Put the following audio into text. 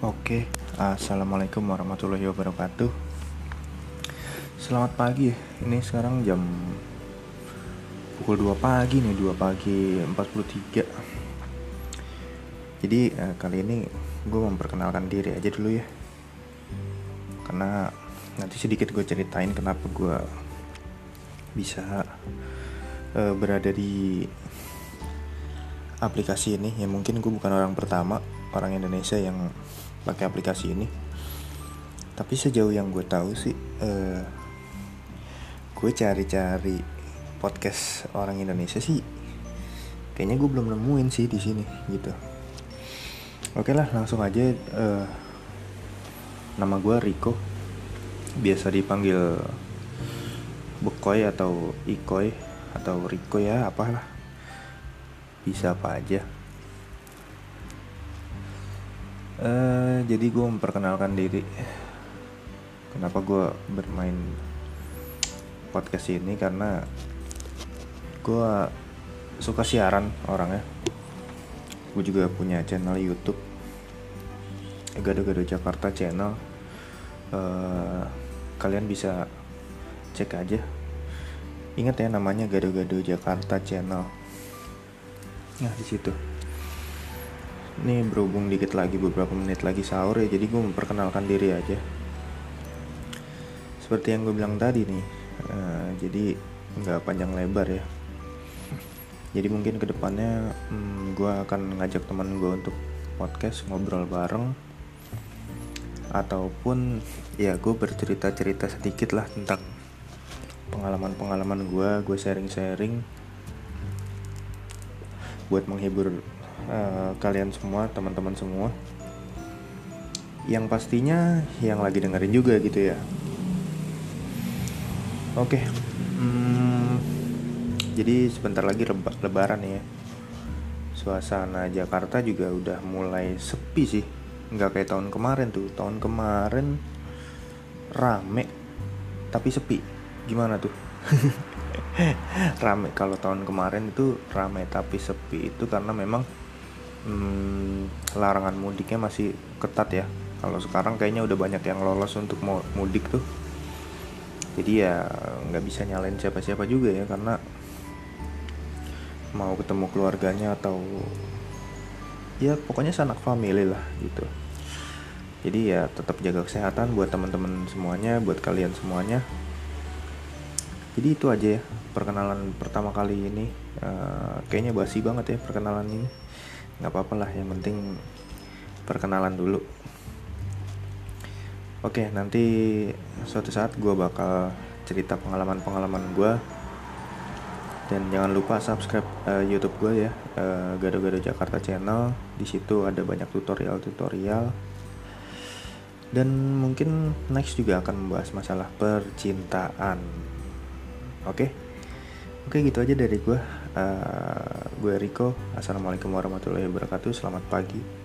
Oke, assalamualaikum warahmatullahi wabarakatuh. Selamat pagi. Ini sekarang jam pukul 2 pagi nih, 2 pagi 43. Jadi eh, kali ini gue memperkenalkan diri aja dulu ya. Karena nanti sedikit gue ceritain kenapa gue bisa eh, berada di aplikasi ini. Ya mungkin gue bukan orang pertama orang Indonesia yang pakai aplikasi ini. Tapi sejauh yang gue tahu sih uh, gue cari-cari podcast orang Indonesia sih kayaknya gue belum nemuin sih di sini gitu. Oke lah langsung aja uh, nama gue Rico biasa dipanggil Bekoy atau Ikoy atau Rico ya apalah. Bisa apa aja Uh, jadi gue memperkenalkan diri. Kenapa gue bermain podcast ini karena gue suka siaran orangnya. Gue juga punya channel YouTube. Gado-gado Jakarta channel. Uh, kalian bisa cek aja. Ingat ya namanya Gado-gado Jakarta channel. Nah di situ ini berhubung dikit lagi beberapa menit lagi sahur ya jadi gue memperkenalkan diri aja. Seperti yang gue bilang tadi nih uh, jadi nggak panjang lebar ya. Jadi mungkin ke depannya hmm, gue akan ngajak teman gue untuk podcast ngobrol bareng. Ataupun ya gue bercerita-cerita sedikit lah tentang pengalaman-pengalaman gue gue sharing-sharing. Buat menghibur uh, kalian semua teman-teman semua. Yang pastinya yang lagi dengerin juga gitu ya. Oke. Hmm, jadi sebentar lagi leba lebaran ya. Suasana Jakarta juga udah mulai sepi sih. Nggak kayak tahun kemarin tuh. Tahun kemarin rame tapi sepi. Gimana tuh? Rame. Kalau tahun kemarin itu rame tapi sepi itu karena memang hmm, larangan mudiknya masih ketat ya. Kalau sekarang kayaknya udah banyak yang lolos untuk mudik tuh. Jadi ya nggak bisa nyalain siapa-siapa juga ya karena mau ketemu keluarganya atau ya pokoknya sanak family lah gitu. Jadi ya tetap jaga kesehatan buat teman-teman semuanya buat kalian semuanya. Jadi itu aja ya perkenalan pertama kali ini. Uh, kayaknya basi banget ya perkenalan ini nggak apa-apa lah yang penting perkenalan dulu. Oke nanti suatu saat gue bakal cerita pengalaman-pengalaman gue dan jangan lupa subscribe uh, YouTube gue ya uh, Gado-Gado Jakarta Channel. Di situ ada banyak tutorial-tutorial. Dan mungkin next juga akan membahas masalah percintaan. Oke? Oke gitu aja dari gue uh, gue Riko. Assalamualaikum warahmatullahi wabarakatuh. Selamat pagi